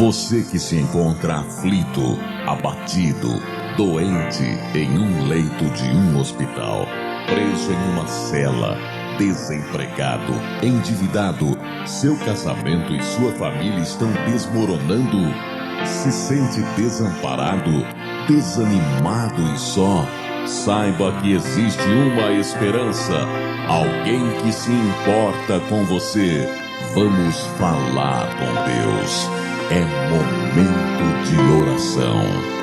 Você que se encontra aflito, abatido, doente em um leito de um hospital, preso em uma cela, desempregado, endividado, seu casamento e sua família estão desmoronando, se sente desamparado, desanimado e só. Saiba que existe uma esperança, alguém que se importa com você. Vamos falar com Deus. É momento de oração.